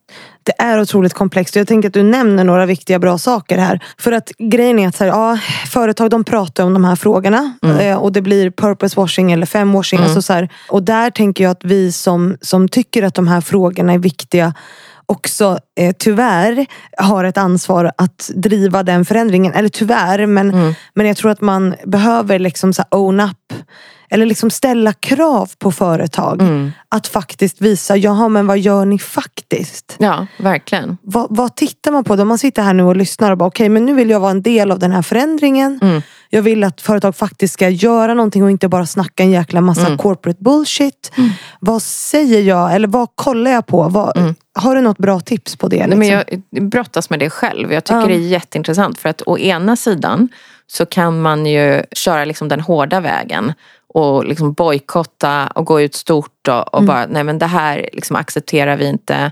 Det är otroligt komplext. Jag tänker att du nämner några viktiga bra saker här. För att grejen är att så här, ja, företag de pratar om de här frågorna mm. Eh, och det blir purpose washing eller femwashing. Mm. Alltså så här, och där tänker jag att vi som, som tycker att de här frågorna är viktiga också eh, tyvärr har ett ansvar att driva den förändringen. Eller tyvärr, men, mm. men jag tror att man behöver liksom så own up. Eller liksom ställa krav på företag. Mm. Att faktiskt visa, jaha men vad gör ni faktiskt? Ja, verkligen. Vad, vad tittar man på? Om man sitter här nu och lyssnar och bara, okej okay, men nu vill jag vara en del av den här förändringen. Mm. Jag vill att företag faktiskt ska göra någonting och inte bara snacka en jäkla massa mm. corporate bullshit. Mm. Vad säger jag? Eller vad kollar jag på? Vad, mm. Har du något bra tips på det? Liksom? Nej, men liksom? jag brottas med det själv. Jag tycker det är jätteintressant. För att å ena sidan så kan man ju köra liksom den hårda vägen och liksom bojkotta och gå ut stort och, och mm. bara, nej men det här liksom accepterar vi inte.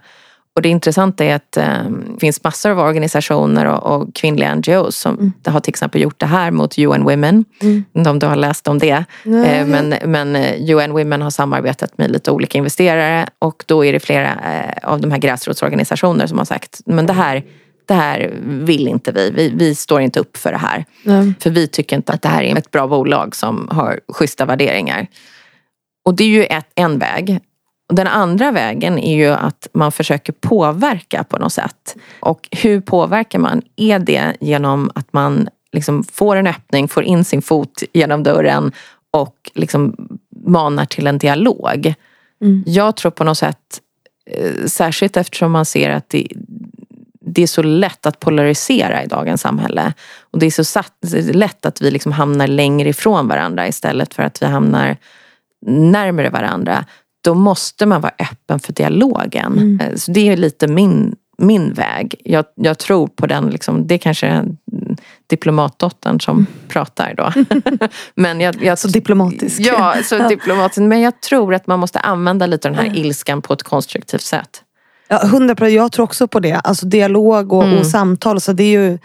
Och det intressanta är att eh, det finns massor av organisationer och, och kvinnliga NGOs som mm. har till exempel gjort det här mot UN Women. Mm. Om du har läst om det. Eh, men, men eh, UN Women har samarbetat med lite olika investerare och då är det flera eh, av de här gräsrotsorganisationer som har sagt, men det här det här vill inte vi. vi. Vi står inte upp för det här. Mm. För vi tycker inte att det här är ett bra bolag som har schyssta värderingar. Och det är ju ett, en väg. Den andra vägen är ju att man försöker påverka på något sätt. Och hur påverkar man? Är det genom att man liksom får en öppning, får in sin fot genom dörren och liksom manar till en dialog? Mm. Jag tror på något sätt, eh, särskilt eftersom man ser att det, det är så lätt att polarisera i dagens samhälle. Och det är så satt, lätt att vi liksom hamnar längre ifrån varandra istället för att vi hamnar närmare varandra. Då måste man vara öppen för dialogen. Mm. Eh, så det är lite min, min väg. Jag, jag tror på den, liksom, det är kanske är diplomatdottern som mm. pratar då. men jag, jag, så diplomatisk. Ja, så diplomatisk. Men jag tror att man måste använda lite den här mm. ilskan på ett konstruktivt sätt. Ja, 100 Jag tror också på det. Alltså dialog och, mm. och samtal. Så det är ju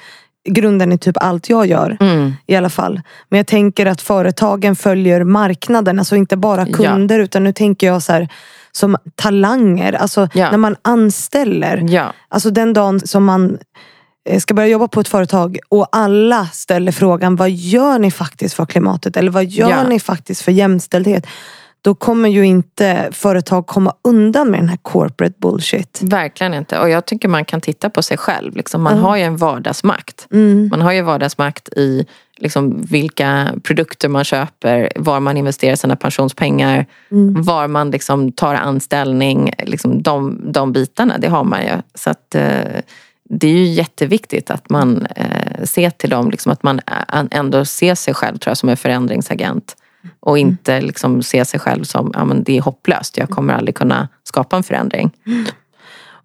grunden i typ allt jag gör. Mm. I alla fall. Men jag tänker att företagen följer marknaden. Alltså inte bara kunder. Ja. Utan nu tänker jag så här, som talanger. Alltså ja. när man anställer. Ja. Alltså den dagen som man eh, ska börja jobba på ett företag och alla ställer frågan vad gör ni faktiskt för klimatet? Eller vad gör ni faktiskt för jämställdhet? Då kommer ju inte företag komma undan med den här corporate bullshit. Verkligen inte. Och jag tycker man kan titta på sig själv. Liksom man mm. har ju en vardagsmakt. Mm. Man har ju vardagsmakt i liksom vilka produkter man köper, var man investerar sina pensionspengar, mm. var man liksom tar anställning. Liksom de, de bitarna, det har man ju. Så att, eh, det är ju jätteviktigt att man eh, ser till dem, liksom att man ändå ser sig själv tror jag, som en förändringsagent. Och mm. inte liksom se sig själv som, ja men det är hopplöst, jag kommer aldrig kunna skapa en förändring.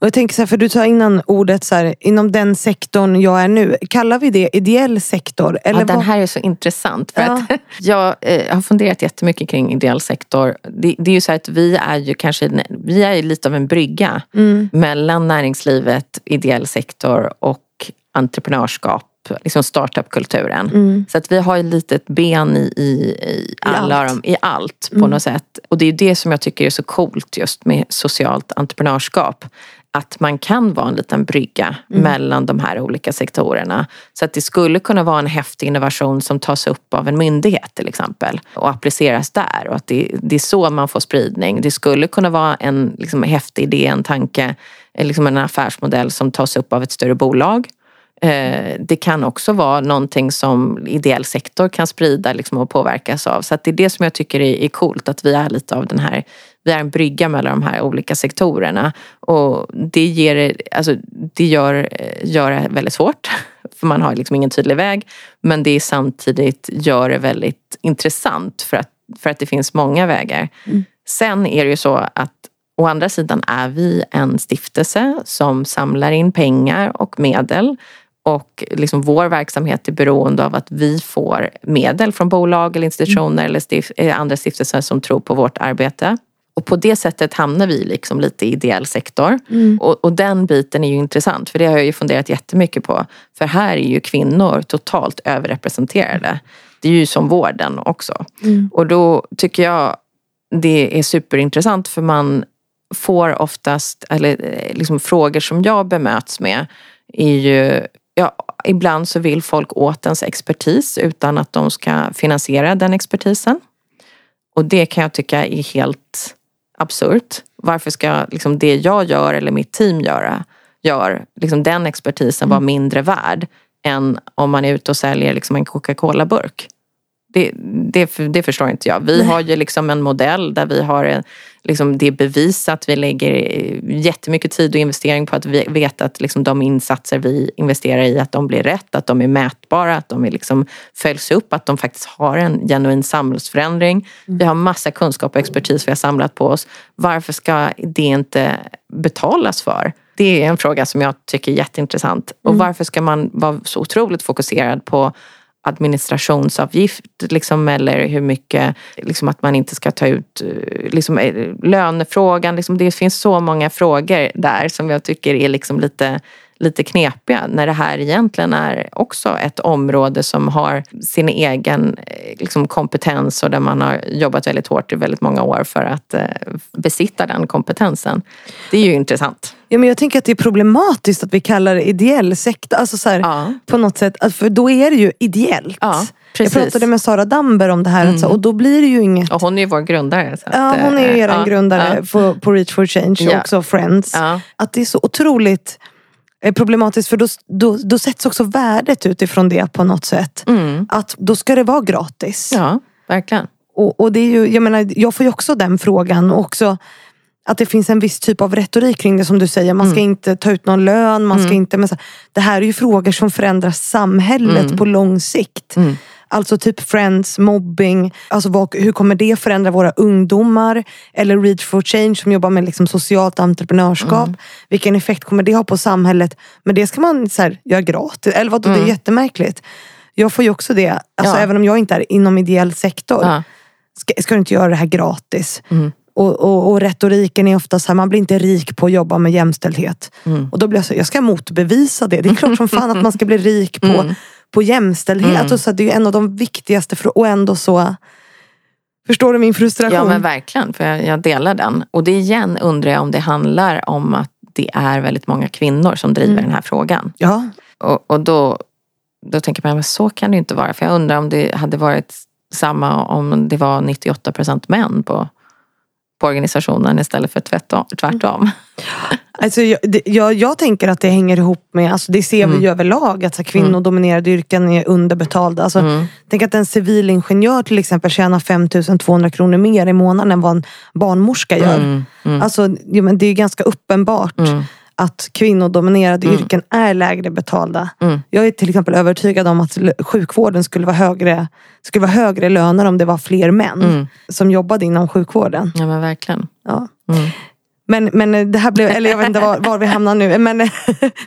Och jag tänker så här, för du sa innan ordet så här, inom den sektorn jag är nu. Kallar vi det ideell sektor? Eller ja, den här är så intressant. För ja. att jag eh, har funderat jättemycket kring ideell sektor. Det, det, är ju så att vi är ju kanske vi är lite av en brygga mm. mellan näringslivet, ideell sektor och entreprenörskap liksom startupkulturen. Mm. Så att vi har ett litet ben i, i, i, alla I allt, i allt på mm. något sätt. Och det är det som jag tycker är så coolt just med socialt entreprenörskap. Att man kan vara en liten brygga mm. mellan de här olika sektorerna. Så att det skulle kunna vara en häftig innovation som tas upp av en myndighet till exempel och appliceras där. Och att det, det är så man får spridning. Det skulle kunna vara en liksom, häftig idé, en tanke, liksom en affärsmodell som tas upp av ett större bolag Eh, det kan också vara någonting som ideell sektor kan sprida liksom, och påverkas av. Så det är det som jag tycker är, är coolt, att vi är lite av den här, vi är en brygga mellan de här olika sektorerna. Och det, ger, alltså, det gör, gör det väldigt svårt, för man har liksom ingen tydlig väg. Men det samtidigt gör det väldigt intressant för att, för att det finns många vägar. Mm. Sen är det ju så att Å andra sidan är vi en stiftelse som samlar in pengar och medel och liksom vår verksamhet är beroende av att vi får medel från bolag eller institutioner mm. eller stif eh, andra stiftelser som tror på vårt arbete. Och på det sättet hamnar vi liksom lite i ideell sektor. Mm. Och, och, den biten är ju intressant för det har jag ju funderat jättemycket på. För här är ju kvinnor totalt överrepresenterade. Det är ju som vården också. Mm. Och då tycker jag det är superintressant för man får oftast, eller eh, liksom frågor som jag bemöts med är ju ja, ibland så vill folk åt ens expertis utan att de ska finansiera den expertisen. Och det kan jag tycka är helt absurt. Varför ska liksom det jag gör eller mitt team göra, gör liksom den expertisen vara mm. mindre värd än om man är ute och säljer liksom en Coca-Cola-burk? Det, det, det, förstår inte jag. Vi har ju liksom en modell där vi har en, liksom det är bevisat. Vi lägger jättemycket tid och investering på att veta att liksom de insatser vi investerar i att de blir rätt, att de är mätbara, att de är liksom följs upp, att de faktiskt har en genuin samhällsförändring. Mm. Vi har massa kunskap och expertis vi har samlat på oss. Varför ska det inte betalas för? Det är en fråga som jag tycker är jätteintressant. Och mm. varför ska man vara så otroligt fokuserad på administrationsavgift liksom, eller hur mycket, liksom, att man inte ska ta ut eh, liksom, eh, lönefrågan. Liksom, det finns så många frågor där som jag tycker är liksom lite, lite knepiga när det här egentligen är också ett område som har sin egen eh, liksom, kompetens och där man har jobbat väldigt hårt i väldigt många år för att eh, besitta den kompetensen. Det är ju intressant. Ja, men jag tänker att det är problematiskt att vi kallar det ideell sektor. Alltså så här, Ja. På något sätt, för då är det ju ideellt. Ja, jag pratade med Sara Damber om det här så- och då blir det ju inget Och hon är ju vår grundare. Att, Ja, hon är ju eh, er ja, grundare. På, på Reach for Change och också Friends. Att det är så otroligt problematiskt för då, då, då sätts också värdet utifrån det på något sätt. Mm. Att då ska det vara gratis. Ja, verkligen. Och, och det är ju, jag menar, jag får ju också den frågan. Och också att det finns en viss typ av retorik kring det som du säger. Man ska Mm. inte ta ut någon lön. Man ska inte, men så, det här är ju frågor som förändrar samhället på lång sikt. Mm. Alltså typ friends, mobbing. Alltså vad, hur kommer det förändra våra ungdomar? Eller Reach for Change som jobbar med liksom socialt entreprenörskap. Mm. Vilken effekt kommer det ha på samhället? Men det ska man så här, göra gratis. Eller vadå, det är jättemärkligt. Jag får ju också det. Alltså, Ja. Även om jag inte är inom ideell sektor Ja. ska, ska du inte göra det här gratis? Mm. Och, och, och retoriken är ofta så här, man blir inte rik på att jobba med jämställdhet. Mm. Och då blir jag så, jag ska motbevisa det. Det är klart som fan att man ska bli rik på, Mm. På jämställdhet. Och så, det är en av de viktigaste, för, och ändå så... Förstår du min frustration? Ja men verkligen, för jag, jag delar den. Och det igen undrar jag om det handlar om att det är väldigt många kvinnor som driver Mm. den här frågan. ja. Och, och då, då tänker man, men så kan det ju inte vara. För jag undrar om det hade varit samma om det var 98 procent män på, på organisationen istället för tvärtom. tvärtom. Alltså, jag, det, jag, jag tänker att det hänger ihop med, alltså, det ser vi ju överlag, att så här, kvinnodominerade yrken är underbetalda. Alltså, Mm. Tänk att en civilingenjör till exempel tjänar 5200 kronor mer i månaden än vad en barnmorska gör. Mm. Mm. Alltså, ja, men det är ganska uppenbart Mm. Att kvinnodominerade yrken är lägre betalda. Mm. Jag är till exempel övertygad om att sjukvården skulle vara högre, skulle vara högre löner om det var fler män Mm. som jobbade inom sjukvården. Ja men verkligen. Ja. Men, men det här blev, eller jag vet inte var, var vi hamnar nu, men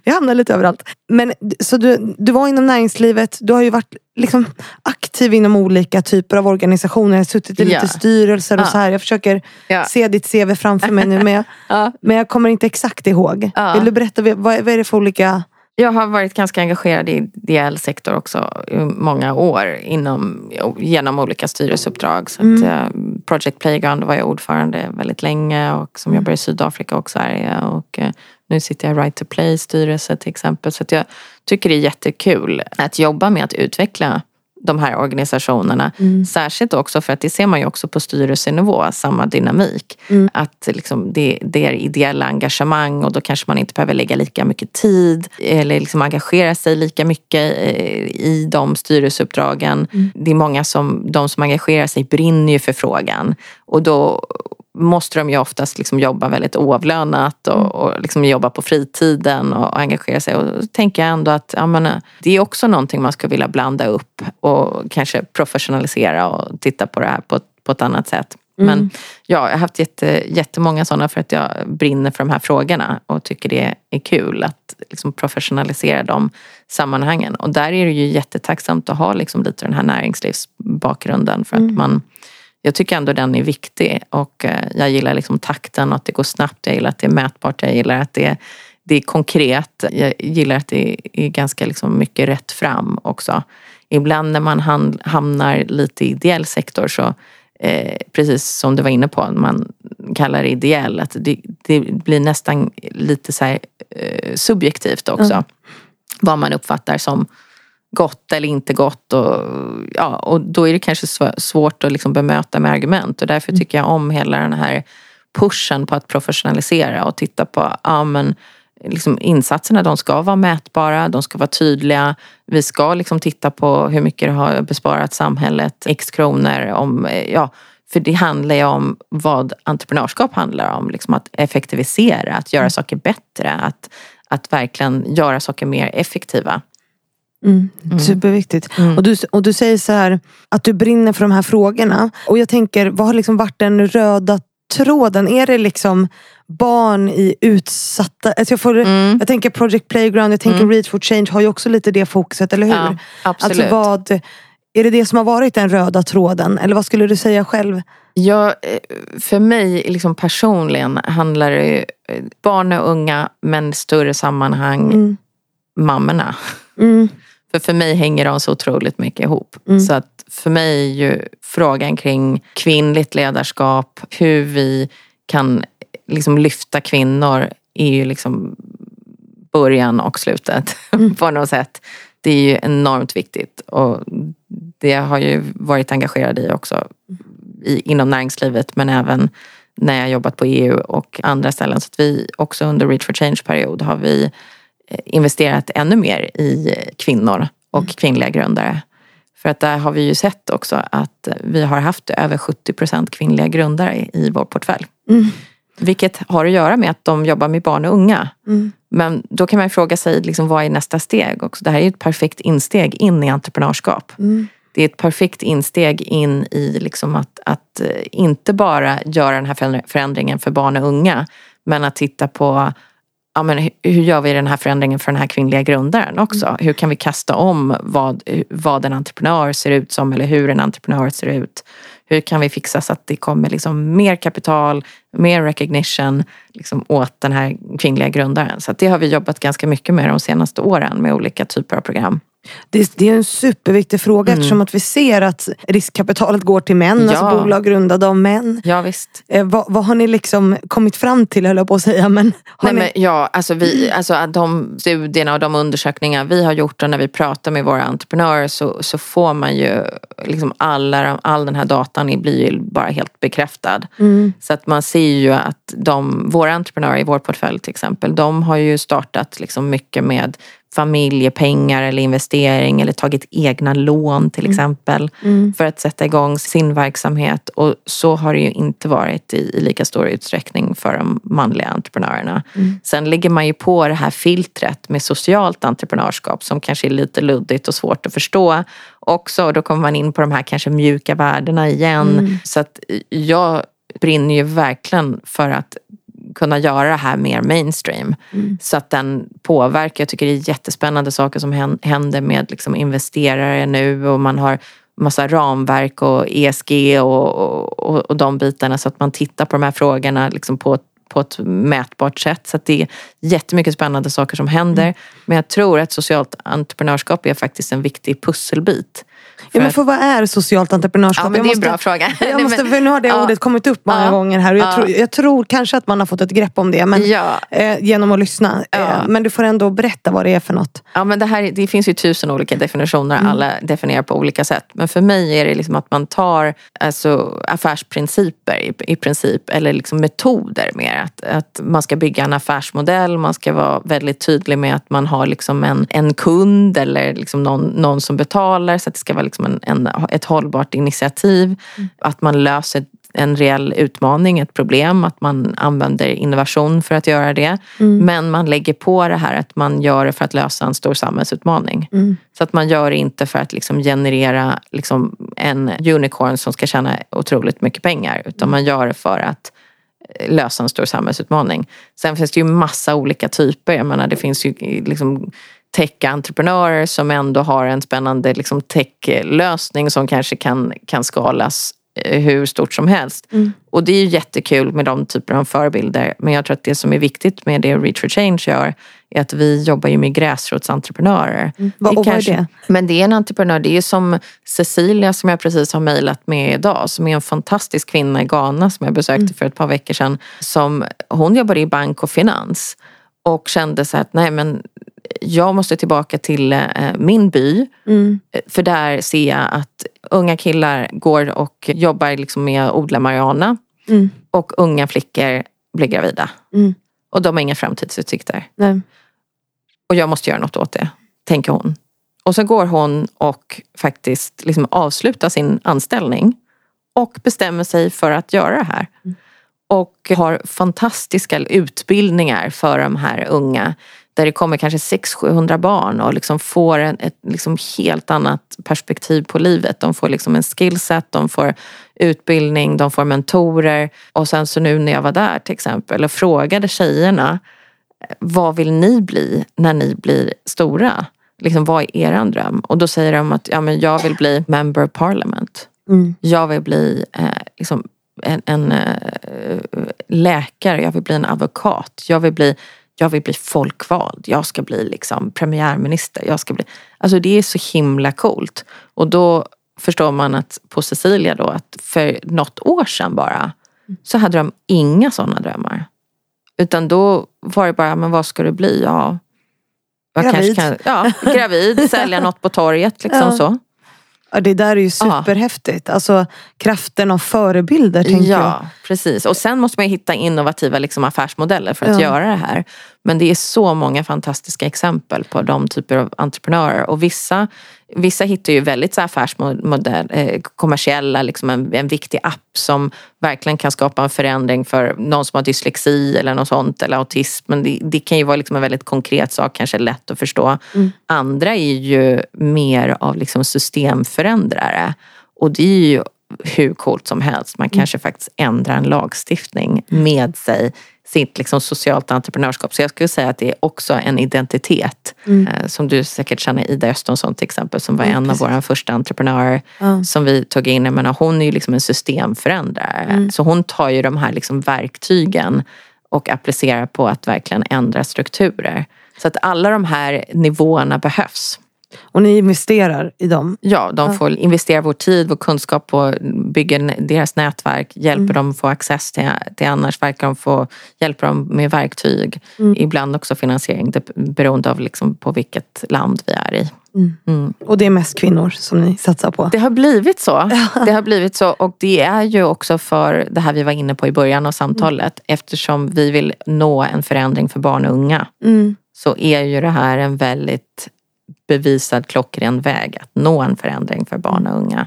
vi hamnar lite överallt. Men, så du, du var inom näringslivet, du har ju varit liksom aktiv inom olika typer av organisationer, suttit i Ja. lite styrelser och Ja. så här. Jag försöker Ja. se ditt CV framför mig nu, men jag, Ja. men jag kommer inte exakt ihåg. Vill du berätta, vad, vad är det för olika... Jag har varit ganska engagerad i ideell sektor också i många år inom, genom olika styrelseuppdrag. Så att, eh, Project Playground var jag ordförande väldigt länge och som jobbar i Sydafrika och Sverige. Och eh, nu sitter jag i Right to Play styrelse till exempel. Så jag tycker det är jättekul att jobba med att utveckla de här organisationerna. Särskilt också för att det ser man ju också på styrelsenivå, samma dynamik. Att liksom det, det är ideella engagemang och då kanske man inte behöver lägga lika mycket tid eller liksom engagera sig lika mycket eh, i de styrelseuppdragen. Det är många som, de som engagerar sig brinner ju för frågan och då måste de ju oftast liksom jobba väldigt oavlönat och, och liksom jobba på fritiden och, och engagera sig. Och då tänker jag ändå att ja, men, det är också någonting man skulle vilja blanda upp och kanske professionalisera och titta på det här på, ett- på ett annat sätt. Men ja, jag har haft jätte, jättemånga sådana för att jag brinner för de här frågorna och tycker det är kul att liksom professionalisera de sammanhangen. Och där är det ju jättetacksamt att ha liksom lite den här näringslivsbakgrunden för att man jag tycker ändå den är viktig och eh, jag gillar liksom takten och att det går snabbt. Jag gillar att det är mätbart. Jag gillar att det, det är konkret. Jag gillar att det är ganska liksom mycket rätt fram också. Ibland när man hamnar lite i ideell sektor så eh, precis som du var inne på, man kallar det ideell, att det, det blir nästan lite så här, eh, subjektivt också. Vad man uppfattar som gott eller inte gott. Och, ja, och då är det kanske svårt att liksom bemöta med argument. Och därför tycker jag om hela den här pushen på att professionalisera och titta på ja, men, liksom insatserna. De ska vara mätbara, de ska vara tydliga. Vi ska liksom titta på hur mycket det har besparat samhället, x kronor. Om, ja, för det handlar ju om vad entreprenörskap handlar om. Liksom att effektivisera, att göra saker bättre. Att, att verkligen göra saker mer effektiva. Mm. Superviktigt. Och, du, och du säger så här att du brinner för de här frågorna. Och jag tänker, vad har liksom varit den röda tråden? Är det liksom barn i utsatta... Alltså jag, får, jag tänker Project Playground, jag tänker Reach for Change har ju också lite det fokuset, eller hur? Ja, absolut. Alltså vad, är det det som har varit den röda tråden? Eller vad skulle du säga själv? Ja, eh, för mig liksom personligen handlar det eh, barn och unga men större sammanhang. mammorna. Mm. För för mig hänger de så otroligt mycket ihop. Mm. Så att för mig är ju frågan kring kvinnligt ledarskap, hur vi kan liksom lyfta kvinnor är ju liksom början och slutet Mm. på något sätt. Det är ju enormt viktigt och det har jag ju varit engagerad i också i, inom näringslivet men även när jag jobbat på EU och andra ställen. Så att vi också under Reach for Change-period har vi investerat ännu mer i eh, kvinnor och kvinnliga grundare. För att där har vi ju sett också att eh, vi har haft över 70 procent kvinnliga grundare i vår portfölj. Mm. Vilket har att göra med att de jobbar med barn och unga. Mm. Men då kan man fråga sig, liksom, vad är nästa steg? Också? Det här är ett perfekt insteg in i entreprenörskap. Mm. Det är ett perfekt insteg in i liksom att, att eh, inte bara göra den här förändr- förändringen för barn och unga, men att titta på ja, men hu- hur gör vi den här förändringen för den här kvinnliga grundaren också? Hur kan vi kasta om vad, vad en entreprenör ser ut som eller hur en entreprenör ser ut? Hur kan vi fixa så att det kommer liksom mer kapital, mer recognition liksom åt den här kvinnliga grundaren? Så det har vi jobbat ganska mycket med de senaste åren med olika typer av program. Det, det är en superviktig fråga eftersom att vi ser att riskkapitalet går till män. Mm. Ja. Alltså bolag grundade av män. Ja visst. Eh, vad, vad har ni liksom kommit fram till höll jag på att säga. Men Nej, ni... men, ja, alltså vi, alltså de studierna och de undersökningar vi har gjort och när vi pratar med våra entreprenörer så, så får man ju liksom alla, all den här datan blir ju bara helt bekräftad. Mm. Så att man ser ju att de, våra entreprenörer i vår portfölj till exempel, de har ju startat liksom mycket med familjepengar eller investering eller tagit egna lån till exempel Mm. för att sätta igång sin verksamhet. Och så har det ju inte varit i, i lika stor utsträckning för de manliga entreprenörerna. Mm. Sen lägger man ju på det här filtret med socialt entreprenörskap som kanske är lite luddigt och svårt att förstå också. Och då kommer man in på de här kanske mjuka värdena igen. Mm. Så att jag brinner ju verkligen för att kunna göra det här mer mainstream. Mm. Så att den påverkar. Jag tycker det är jättespännande saker som hän- händer med liksom investerare nu och man har massa ramverk och ESG och, och, och de bitarna så att man tittar på de här frågorna liksom på, på ett mätbart sätt. Så det är jättemycket spännande saker som händer. Mm. Men jag tror att socialt entreprenörskap är faktiskt en viktig pusselbit. Ja, men för vad är socialt entreprenörskap? Ja, men det är en måste- bra fråga. Jag måste, för nu har det Ja. ordet kommit upp många Ja. gånger här och jag, Ja. tror, jag tror kanske att man har fått ett grepp om det men, eh, genom att lyssna. Eh, men du får ändå berätta vad det är för något. Ja, men det, här, det finns ju tusen olika definitioner, Mm. alla definierar på olika sätt. Men för mig är det liksom att man tar alltså, affärsprinciper i, i princip, eller liksom metoder mer. Att, att man ska bygga en affärsmodell, man ska vara väldigt tydlig med att man har liksom en, en kund eller liksom någon, någon som betalar så att det ska vara liksom en, en, ett hållbart initiativ. Att man löser en reell utmaning, ett problem, att man använder innovation för att göra det. Men man lägger på det här att man gör det för att lösa en stor samhällsutmaning. Så att man gör det inte för att liksom generera liksom en unicorn som ska tjäna otroligt mycket pengar, utan man gör det för att eh, lösa en stor samhällsutmaning. Sen finns det ju massa olika typer. Jag menar, det finns ju liksom tech-entreprenörer som ändå har en spännande liksom tech-lösning som kanske kan, kan skalas eh, hur stort som helst. Och det är ju jättekul med de typerna av förebilder. Men jag tror att det som är viktigt med det Reach for Change gör är att vi jobbar ju med gräsrotsentreprenörer. Vad- och vad är kanske- det? Men det är en entreprenör. Det är som Cecilia som jag precis har mejlat med idag. Som är en fantastisk kvinna i Ghana som jag besökte Mm. för ett par veckor sedan. Som, hon jobbade i bank och finans. Och kände så att nej men jag måste tillbaka till eh, min by. Mm. För där ser jag att unga killar går och jobbar liksom med att odla marijuana. Mm. Och unga flickor blir gravida. Mm. Och de har inga framtidsutsikter. Nej. Och jag måste göra något åt det, tänker hon. Och så går hon och faktiskt liksom avslutar sin anställning och bestämmer sig för att göra det här. Och har fantastiska utbildningar för de här unga. Där det kommer kanske 600-700 barn och liksom får en, ett liksom helt annat perspektiv på livet. De får liksom en skillset, de får utbildning, de får mentorer. Och sen så nu när jag var där till exempel och frågade tjejerna vad vill ni bli när ni blir stora? Liksom, vad är er dröm? Och då säger de att ja, men jag vill bli member of parliament. Mm. Jag vill bli eh, liksom en, en eh, läkare, jag vill bli en advokat. Jag vill bli jag vill bli folkvald, jag ska bli liksom premiärminister. Jag ska bli... Alltså det är så himla coolt. Och då förstår man att på Cecilia då att för något år sedan bara så hade de inga sådana drömmar. Utan då var det bara, men vad ska du bli? Ja, jag Gravid. Kanske kan, ja, gravid, sälja något på torget liksom Ja. så. Ja, det där är ju superhäftigt. Alltså kraften av förebilder tänker jag. Ja, precis. Och sen måste man hitta innovativa liksom, affärsmodeller för att Ja. göra det här. Men det är så många fantastiska exempel på de typer av entreprenörer. Och vissa, vissa hittar ju väldigt så affärsmodell, eh, kommersiella, liksom en, en viktig app som verkligen kan skapa en förändring för någon som har dyslexi eller något sånt, eller autism. Men det, det kan ju vara liksom en väldigt konkret sak, kanske lätt att förstå. Andra är ju mer av liksom systemförändrare. Och det är ju hur coolt som helst. Man kanske faktiskt ändrar en lagstiftning med sig, sitt liksom socialt entreprenörskap. Så jag skulle säga att det är också en identitet. Eh, Som du säkert känner Ida Östonsson till exempel som var en av våra första entreprenörer Ja. som vi tog in. Jag menar, hon är ju liksom en systemförändrare. Så hon tar ju de här liksom verktygen och applicerar på att verkligen ändra strukturer. Så att alla de här nivåerna behövs. Och ni investerar i dem. Ja, de får investera vår tid, vår kunskap bygga n- deras nätverk, hjälper dem få access till, till annars verkar de få hjälpa dem med verktyg. Ibland också finansiering beroende av liksom på vilket land vi är i. Och det är mest kvinnor som ni satsar på. Det har blivit så. Det har blivit så och det är ju också för det här vi var inne på i början av samtalet. Eftersom vi vill nå en förändring för barn och unga Mm. så är ju det här en väldigt bevisad klockren väg att nå en förändring för barn och unga.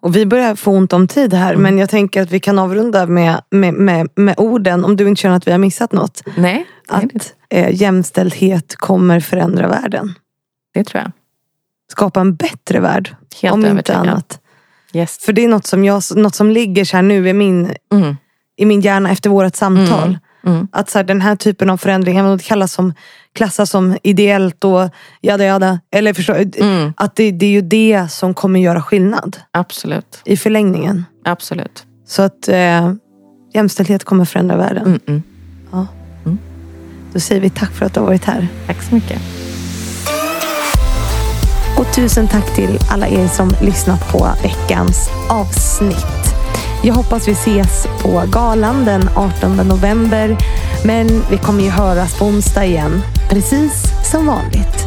Och vi börjar få ont om tid här Mm. men jag tänker att vi kan avrunda med, med, med, med orden om du inte känner att vi har missat något. Nej, Att eh, jämställdhet kommer förändra världen. det tror jag. Skapa en bättre värld. Helt om inte övertygad. annat. Yes. För det är något som, jag, något som ligger så här nu i min, Mm. i min hjärna efter vårt samtal. Mm. Att så här, den här typen av förändringar, kallas som, klassas som ideellt och jada jada. Eller förstå, Mm. att det, det är ju det som kommer göra skillnad Absolut. i förlängningen. Absolut. Så att eh, jämställdhet kommer förändra världen. Mm -mm. Då säger vi tack för att du har varit här. Tack så mycket. Och tusen tack till alla er som lyssnat på veckans avsnitt. Jag hoppas vi ses på galan den 18 november. Men vi kommer ju höras på onsdag igen. Precis som vanligt.